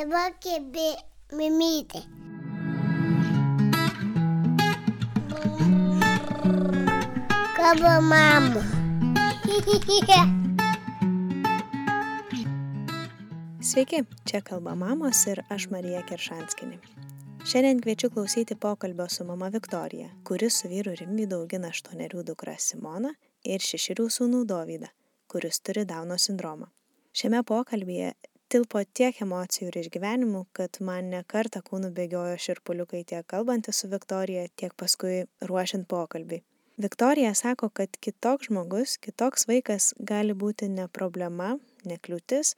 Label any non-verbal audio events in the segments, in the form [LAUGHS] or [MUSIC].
Dabar kėbė mimytė. Kaba mama. [LAUGHS] Sveiki, čia kalba mamos ir aš Marija Keršanskinė. Šiandien kviečiu klausyti pokalbio su mama Viktorija, kuris su vyru Rimvydu augina aštuonerių dukrą Simoną ir šešerių sūnų Dovydą, kuris turi Dauno sindromą. Šiame pokalbėje tilpo tiek emocijų ir išgyvenimų, kad man nekarta kūnų bėgiojo širpuliukai tiek kalbantis su Viktorija, tiek paskui ruošiant pokalbį. Viktorija sako, kad kitoks žmogus, kitoks vaikas gali būti ne problema, ne kliūtis,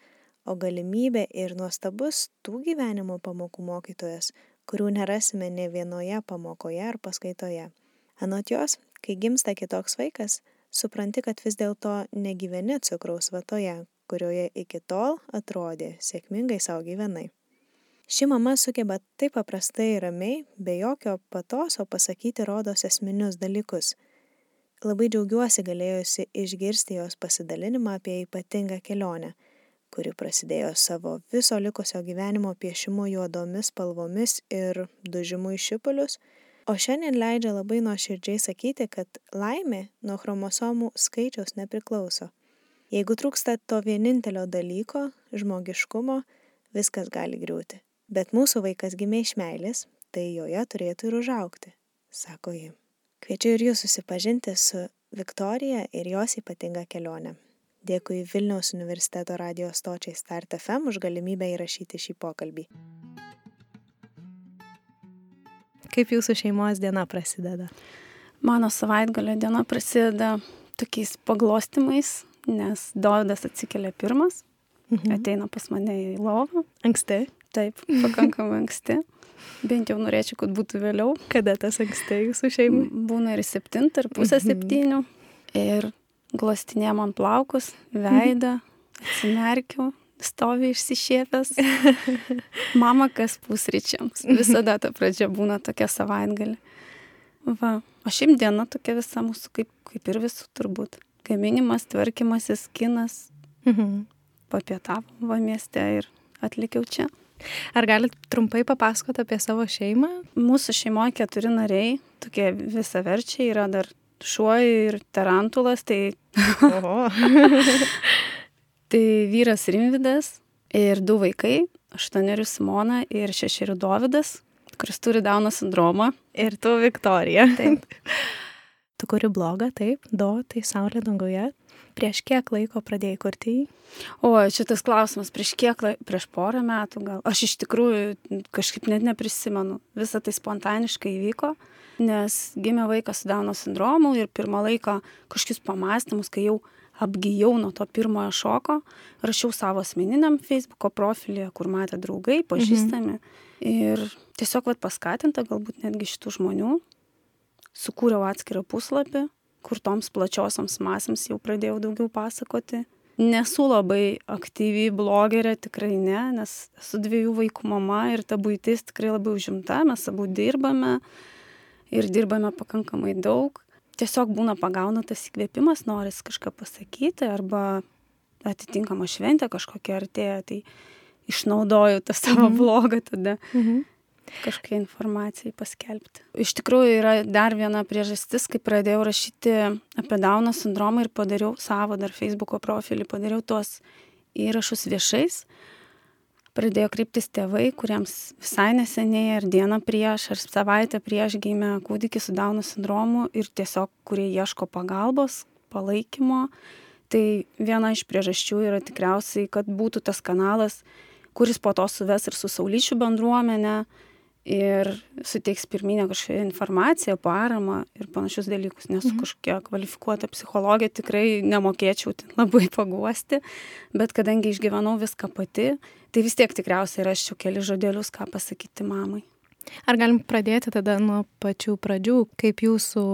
o galimybė ir nuostabus tų gyvenimo pamokų mokytojas, kurių nerasime ne vienoje pamokoje ar paskaitoje. Anot jos, kai gimsta kitoks vaikas, supranti, kad vis dėlto negyveni cukraus vatoje, kurioje iki tol atrodė sėkmingai savo gyvenai. Ši mama sugeba taip paprastai ir ramiai, be jokio patoso pasakyti rodos esminius dalykus. Labai džiaugiuosi galėjusi išgirsti jos pasidalinimą apie ypatingą kelionę, kuri prasidėjo savo viso likusio gyvenimo piešimu juodomis spalvomis ir dužimu į šipulius, o šiandien leidžia labai nuoširdžiai sakyti, kad laimė nuo chromosomų skaičiaus nepriklauso. Jeigu trūksta to vienintelio dalyko, žmogiškumo, viskas gali griūti. Bet mūsų vaikas gimė iš meilės, tai joje turėtų ir užaukti, sako ji. Kviečiu ir jūs susipažinti su Viktorija ir jos ypatinga kelionė. Dėkui Vilniaus universiteto radio stočiai Start FM už galimybę įrašyti šį pokalbį. Kaip jūsų šeimos diena prasideda? Mano savaitgalio diena prasideda tokiais paglostimais, nes Dovydas atsikelia pirmas, mhm. ateina pas mane į lovą. Anksti? Taip, pakankamai anksti. Bent jau norėčiau, kad būtų vėliau. Kada tas anksti jūsų šeimai? Būna ir septintą, ir pusę mhm. septynių. Ir glostinė man plaukus, veidą, atsimerkiu, stovi išsišiepęs. [LAUGHS] Mama kas pusryčiams. Visada ta pradžia būna tokia savaitgalė. Va. O šiaip diena tokia visa mūsų, kaip, kaip ir visų turbūt. Gaminimas, tvarkymasis, kinas. Mhm. Papietavom va mieste ir atlikiau čia. Ar galit trumpai papasakoti apie savo šeimą? Mūsų šeimoje keturi nariai, tokie visaverčiai, yra dar šuo ir tarantulas, tai... [LAUGHS] Tai vyras Rimvidas ir du vaikai, aštuonerių Simona ir šešerių Dovydas, kuris turi Dauno sindromą. Ir tu Viktorija. Taip. [LAUGHS] tu kuri blogą, taip, do, tai Saulė danguje. Prieš kiek laiko pradėjai kurti jį? O, šitas klausimas, prieš kiek laiko, prieš porą metų gal. Aš iš tikrųjų kažkaip net neprisimenu. Visą tai spontaniškai įvyko, nes gimė vaikas su Dauno sindromu ir pirmą laiką kažkokius pamastymus, kai jau apgyjau nuo to pirmojo šoko, rašiau savo asmeniniam Facebook'o profilyje, kur matė draugai, pažįstami. Mhm. Ir tiesiog vat, paskatinta galbūt netgi šitų žmonių, sukūriau atskirą puslapį kur toms plačiosioms masėms jau pradėjau daugiau pasakoti. Nesu labai aktyviai blogerė, tikrai ne, nes esu dviejų vaikų mama ir ta būtis tikrai labai užimta, mes abu dirbame ir dirbame pakankamai daug. Tiesiog būna pagauna tas įkvėpimas, noris kažką pasakyti arba atitinkama šventė kažkokia artėja, tai išnaudoju tą savo -hmm. blogą tada. -hmm kažkokiai informacijai paskelbti. Iš tikrųjų yra dar viena priežastis, kai pradėjau rašyti apie Dauno sindromą ir padariau savo dar Facebook'o profilį, padariau tuos įrašus viešais. Pradėjo kryptis tėvai, kuriems visai neseniai ar dieną prieš, ar savaitę prieš gimė kūdikis su Dauno sindromu ir tiesiog, kurie ieško pagalbos, palaikymo. Tai viena iš priežasčių yra tikriausiai, kad būtų tas kanalas, kuris po to suves ir su Saulyčių bendruomenė, ir suteiks pirminę kažkokią informaciją, paramą ir panašius dalykus. Nesu mhm. kažkokia kvalifikuota psichologija, tikrai nemokėčiau labai paguosti, bet kadangi išgyvenau viską pati, tai vis tiek tikriausiai raščiau keli žodelius, ką pasakyti mamai. Ar galim pradėti tada nuo pačių pradžių, kaip jūsų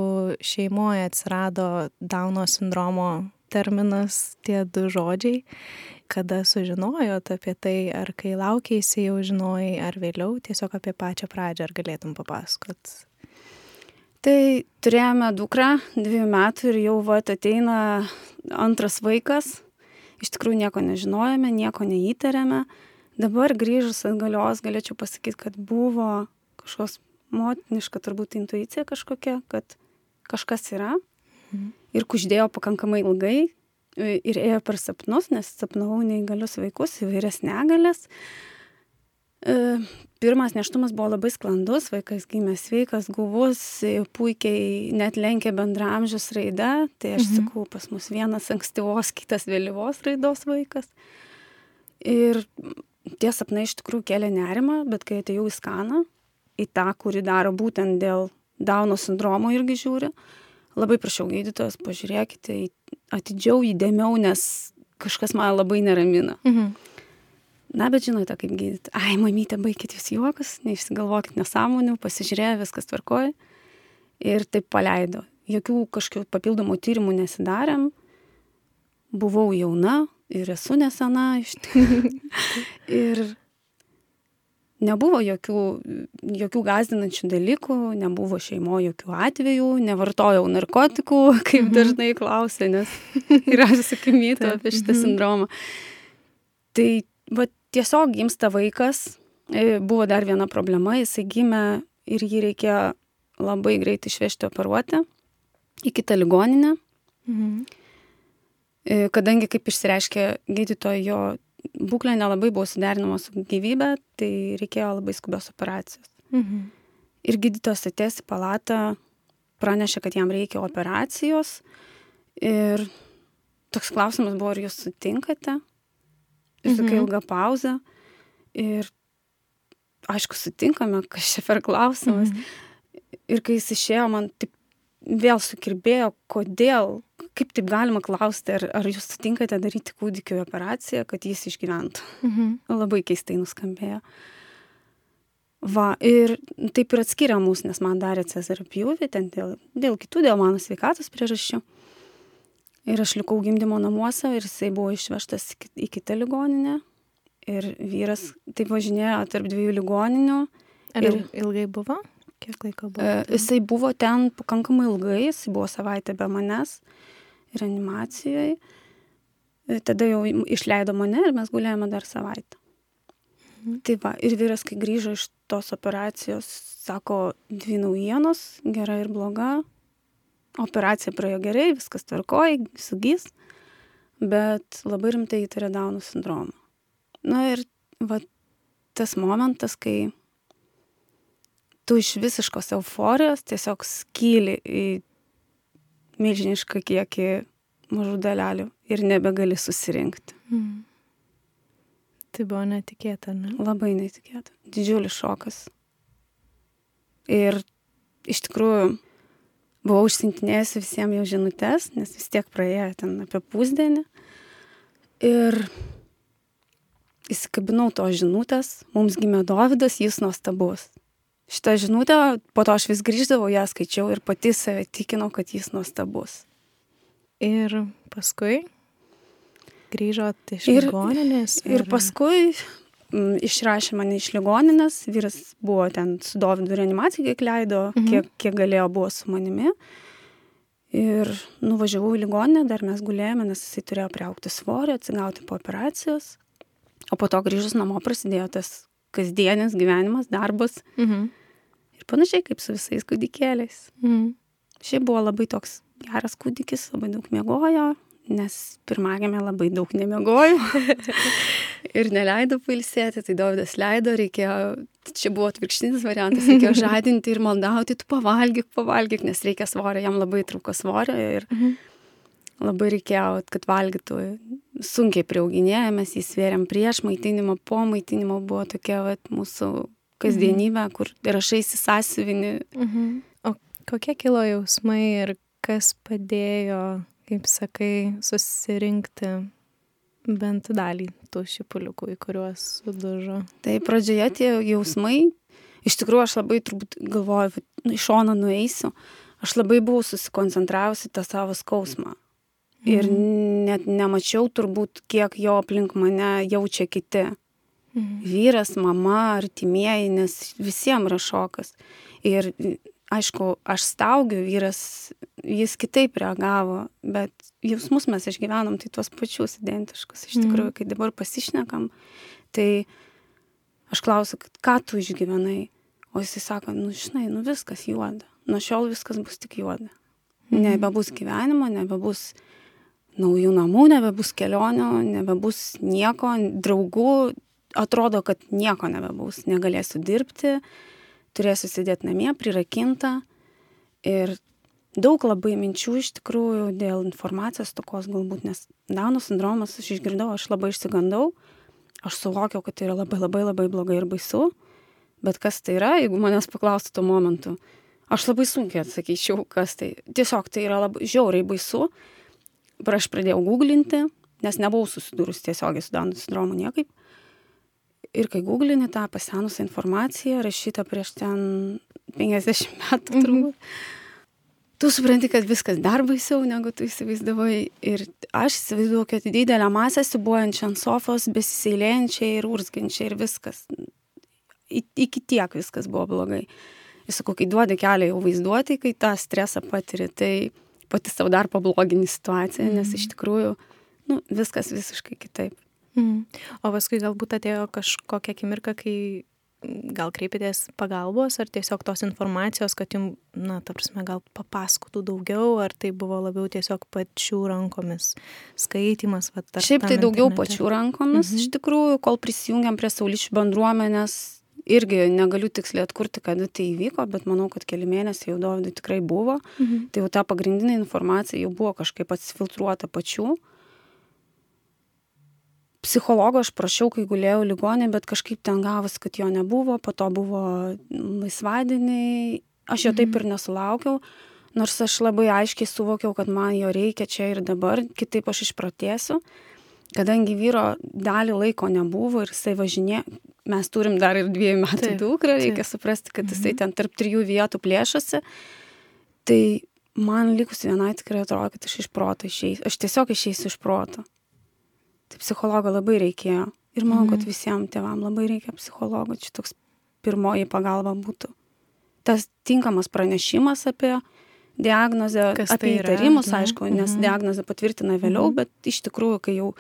šeimoje atsirado Dauno sindromo terminas, tie du žodžiai kada sužinojot apie tai, ar kai laukėsi jau žinojai, ar vėliau, tiesiog apie pačią pradžią, ar galėtum papasakot? Tai turėjome dukrą, dviejų metų ir jau va ateina antras vaikas. Iš tikrųjų nieko nežinojome, nieko neįtarėme. dabar grįžus atgalios galėčiau pasakyti, kad buvo kažkoks motiniška turbūt intuicija kažkokia, kad kažkas yra mhm. Ir kuždėjo pakankamai ilgai ir ėjo per sapnus, nes sapnavau neįgalius vaikus, įvairias negalės. E, pirmas neštumas buvo labai sklandus, vaikas gimė sveikas, guvus, puikiai net lenkė bendramžius raidą, tai aš mhm. sakau, pas mus vienas ankstyvos, kitas vėlyvos raidos vaikas. Ir tie sapnai iš tikrųjų kėlė nerimą, bet kai atėjau į skaną, į tą, kurį daro būtent dėl Dauno sindromo irgi žiūri, labai prašau gydytojas, pažiūrėkite atidžiau, įdėmiau, nes kažkas mane labai neramina. Mhm. Na, bet žinote, kaip gydyti. Ai, mamytė, baigit jūs juokus, neišsigalvokit nesąmonių, pasižiūrėjo, viskas tvarkoja. Ir taip paleido. Jokių kažkokių papildomų tyrimų nesidarėm. Buvau jauna, ir esu nesena iš tikrųjų. [LAUGHS] ir nebuvo jokių, jokių gazdinančių dalykų, nebuvo šeimo jokių atvejų, nevartojau narkotikų, [LAUGHS] kaip mhm. dažnai klausia, nes [LAUGHS] yra visokių mytų apie šitą mhm. sindromą. Tai va, tiesiog gimsta vaikas, e, buvo dar viena problema, jisai gimė ir jį reikėjo labai greitai išvežti operuoti į kitą ligoninę. Mhm. E, kadangi, kaip išsireiškė gydytojo, būklė nelabai buvo suderinama su gyvybė, tai reikėjo labai skubios operacijos. Mhm. Ir gydytojas atės į palatą, pranešė, kad jam reikia operacijos. Ir toks klausimas buvo, ar jūs sutinkate? Ir tokia mhm. ilga pauzė. Ir aišku, sutinkame, kas čia per klausimas. Mhm. Ir kai jis išėjo, man taip vėl sukirbėjo, kodėl, kaip taip galima klausti, ar, ar jūs sutinkate daryti kūdikio operaciją, kad jis išgyventų. Mhm. Labai keistai nuskambėjo. Va, ir taip ir atskiria mus, nes man darė Cezario pjūvį, ten dėl, dėl kitų, dėl mano sveikatos priežasčių. Ir aš likau gimdymo namuose ir jisai buvo išvežtas į kitą ligoninę. Ir vyras taip važinėjo tarp dviejų ligoninių. Ar ir ilgai buvo? Kiek laiko buvo? E, jisai buvo ten pakankamai ilgai, jisai buvo savaitę be manęs reanimacijoje. Tada jau išleido mane ir mes gulėjome dar savaitę. Mhm. Tai va, ir vyras, kai grįžo iš tos operacijos, sako, dvi naujienos, gera ir bloga. Operacija praėjo gerai, viskas tvarkoja, sugys, bet labai rimtai įtarė Dauno sindromą. Na ir va, tas momentas, kai tu iš visiškos euforijos tiesiog skyli į milžinišką kiekį mažų dalelių ir nebegali susirinkti. Mm. Tai buvo netikėta, ne? Labai netikėta. Didžiulis šokas. Ir iš tikrųjų buvau užsintinėjusi visiems jau žinutės, nes vis tiek praėjo ten apie pusdienį. Ir įsikabinau to žinutės, mums gimė Dovydas, jis nuostabus šitą žinutę, po to aš vis grįždavau, ją skaičiau ir pati save tikinau, kad jis nuostabus. Ir paskui grįžot iš ir, ligoninės? Ir, ir paskui m, mm, išrašė mane iš ligoninės, vyras buvo ten su Dovydu reanimacijai, kiek leido, mhm. kiek, kiek galėjo buvo su manimi. Ir nuvažiavau į ligoninę, dar mes gulėjome, nes jisai turėjo priaukti svorį, atsigauti po operacijos. O po to grįžus namo prasidėjo tas kasdienis gyvenimas, darbas. Mhm. Ir panašiai kaip su visais kūdikėliais. Mhm. Šiaip buvo labai toks geras kūdikis, labai daug miegojo, nes pirmagėme labai daug nemiegojo [LAUGHS] ir neleido pailsėti, tai Davidas leido, reikėjo, čia buvo atvirkštinis variantas, reikėjo [LAUGHS] žadinti ir maldauti, tu pavalgyk, pavalgyk, nes reikia svorio, jam labai trūko svorio ir mhm. labai reikėjo, kad valgytų sunkiai priauginėjomės, jį svėrėm prieš maitinimą, po maitinimo buvo tokia vat, mūsų kasdienybė, mhm. kur rašaisi sąsiuvinį. Mhm. O kokie kilo jausmai ir kas padėjo, kaip sakai, susirinkti bent dalį tų šipuliukų, į kuriuos sudužo? Tai pradžioje tie jausmai, iš tikrųjų aš labai turbūt galvoju, nu, iš šono nueisiu, aš labai buvau susikoncentravusi tą savo skausmą. Ir mhm. net nemačiau turbūt, kiek jo aplink mane jaučia kiti. Mhm. Vyras, mama, artimieji, nes visiems yra šokas. Ir aišku, aš staugiu, vyras, jis kitaip reagavo, bet jausmus mes išgyvenom tai tuos pačius identiškus. Iš tikrųjų, kai dabar pasišnekam, tai Aš klausiu, ką tu išgyvenai. O jisai sako, nu žinai, nu viskas juoda. Nuo šiol viskas bus tik juoda. Mhm. Nebebus gyvenimo, nebebus naujų namų, nebebus kelionių, nebebus nieko, draugų, atrodo, kad nieko nebebus. Negalėsiu dirbti, turėsiu sėdėti namie, prirakinta. Ir daug labai minčių iš tikrųjų dėl informacijos tokos galbūt, nes Dauno sindromas aš išgirdau, aš labai išsigandau, aš suvokiau, kad tai yra labai labai labai blogai ir baisu, bet kas tai yra, jeigu manęs paklaustų tuo momentu, aš labai sunkiai atsakyčiau, kas tai. Tiesiog tai yra labai žiauriai baisu. Ir aš pradėjau googlinti, nes nebuvau susidūrus tiesiogiai su Dauno sindromu niekaip. Ir kai googlini tą pasenusią informaciją, rašytą prieš ten 50 metų turbūt, mm -hmm tu supranti, kad viskas dar baisiau, negu tu įsivaizdavai. Ir aš įsivaizduoju, kad didelę masę sibuojančią ant sofos, besiseilėjančią ir urzginčią ir viskas. I, iki tiek viskas buvo blogai. Ir sakau, kai duodi kelią jau vaizduoti, kai tą stresą patiri, tai pati savo dar pablogini situaciją, mm. nes iš tikrųjų nu, viskas visiškai kitaip. Mm. O paskui galbūt atėjo kažkokia akimirka, kai gal kreipėtės pagalbos ar tiesiog tos informacijos, kad jums, na, ta prasme, gal papasakotų daugiau, ar tai buvo labiau tiesiog pačių rankomis skaitimas? Va, Šiaip tai daugiau internete. pačių rankomis, mhm. iš tikrųjų, kol prisijungiam prie saulišių bendruomenės, irgi negaliu tiksliai atkurti, kada tai įvyko, bet manau, kad keli mėnesiai jau Dovydai tikrai buvo. Mhm. Tai jau ta pagrindinė informacija jau buvo kažkaip atsifiltruota pačių. Mhm psichologo aš prašiau, kai gulėjau ligonė, bet kažkaip ten gavus, kad jo nebuvo, po to buvo laisvadieniai, aš jo taip ir mhm. nesulaukiau, nors aš labai aiškiai suvokiau, kad man jo reikia čia ir dabar, kitaip aš išpratėsiu, kadangi vyro dalį laiko nebuvo ir jisai važinė, mes turim dar ir dviejų metų dukrą, reikia taip. suprasti, kad jisai mhm. ten tarp trijų vietų plėšosi, tai man likus vienai tikrai atrodo, kad aš iš proto išeisiu, aš tiesiog išeisiu iš proto tai psichologo labai reikėjo. Ir manau, mhm. kad visiems tėvam labai reikia psichologo. Čia toks pirmoji pagalba būtų. Tas tinkamas pranešimas apie diagnozę, Kas apie tai įtarimus, yra? aišku, nes mhm. diagnozę patvirtina vėliau, mhm. bet iš tikrųjų, kai jau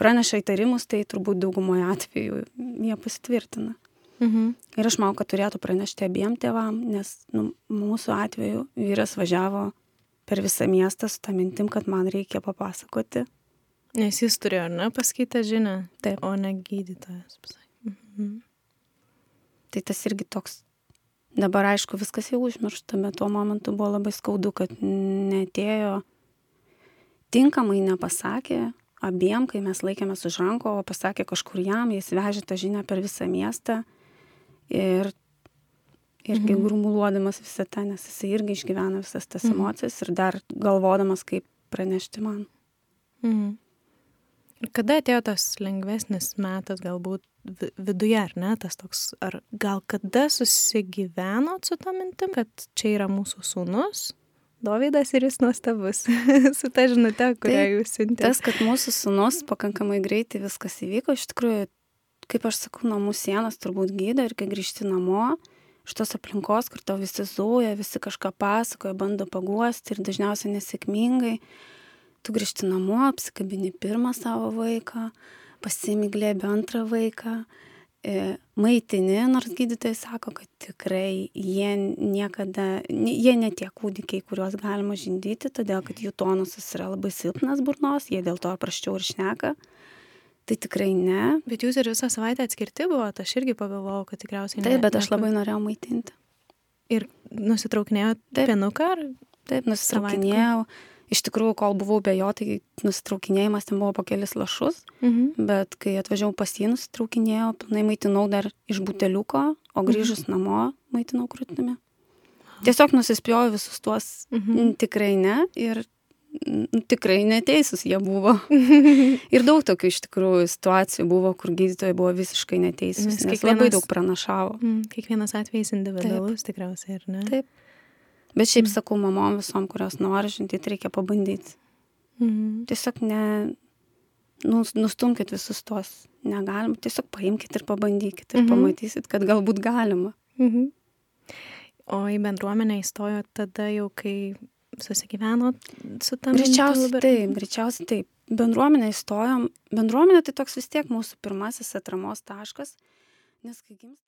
praneša įtarimus, tai turbūt daugumoje atveju jie pasitvirtina. Mhm. Ir aš manau, kad turėtų pranešti abiem tėvam, nes nu, mūsų atveju vyras važiavo per visą miestą su tą mintim, kad man reikia papasakoti Nes jis turėjo, ar ne, paskaitę žinią, taip, o ne gydytojas. Mhm. Tai tas irgi toks, dabar aišku, viskas jau užmiršta, bet tuo momentu buvo labai skaudu, kad netėjo, tinkamai nepasakė abiem, kai mes laikėmės už ranko, o pasakė kažkur jam, jis vežė tą žinią per visą miestą ir irgi mhm. grumuluodamas visą tą, nes jis irgi išgyvena visas tas mhm. emocijas ir dar galvodamas, kaip pranešti man. Mhm. Kada atėjo tas lengvesnis metas, galbūt viduje, ar ne, tas toks, ar gal kada susigyvenot su to mintim, kad čia yra mūsų sūnus, Dovydas ir jis nuostabus, [LAUGHS] su ta žinute, kurią tai, jūs siuntėte. Tas, kad mūsų sūnus pakankamai greitai viskas įvyko, iš tikrųjų, kaip aš sakau, namų sienas turbūt gydo ir kai grįžti namo, iš tos aplinkos, kur tau visi zuoja, visi kažką pasakoja, bando paguosti ir dažniausiai nesėkmingai tu grįžti namo, apsikabini pirmą savo vaiką, pasiimi glėbį antrą vaiką, e, maitini, nors gydytojai sako, kad tikrai jie niekada, jie ne tie kūdikiai, kuriuos galima žindyti, todėl kad jų tonusas yra labai silpnas burnos, jie dėl to praščiau ir šneka. Tai tikrai ne. Bet jūs ir visą savaitę atskirti buvote, aš irgi pagalvojau, kad tikriausiai ne. Taip, bet aš labai norėjau maitinti. Ir nusitraukinėjau pienuką? Ar... Taip, nusitraukinėjau. Savaitką? Iš tikrųjų kol buvau be jo tai nusitraukinėjimas ten buvo po kelis lašus mhm. bet kai atvažiavau pas jį nusitraukinėjau pilnai maitinau dar iš buteliuko o grįžus mhm. namo maitinau krūtimi tiesiog nusispjoviau visus tuos mhm. tikrai ne ir tikrai neteisūs jie buvo. [LAUGHS] ir daug tokių iš tikrųjų situacijų buvo, kur gydytojai buvo visiškai neteisūs, nes, nes kiekvienas, labai daug pranašavo. Mm, kiekvienas atvejis individualus Taip. tikriausiai, ar ne? Taip. Bet šiaip sakau mamom visom, kurios nori žindyti, reikia pabandyti. Mhm. Tiesiog ne, nu, nustumkit visus tuos. Negalima, tiesiog paimkit ir pabandykit ir mhm. pamatysit, kad galbūt galima. Mhm. O į bendruomenę įstojo tada jau, kai susigyveno su tam Greičiausiai taip, greičiausiai taip. Bendruomenę įstojom. Bendruomenė tai toks vis tiek mūsų pirmasis atramos taškas, Nes kai gimsta.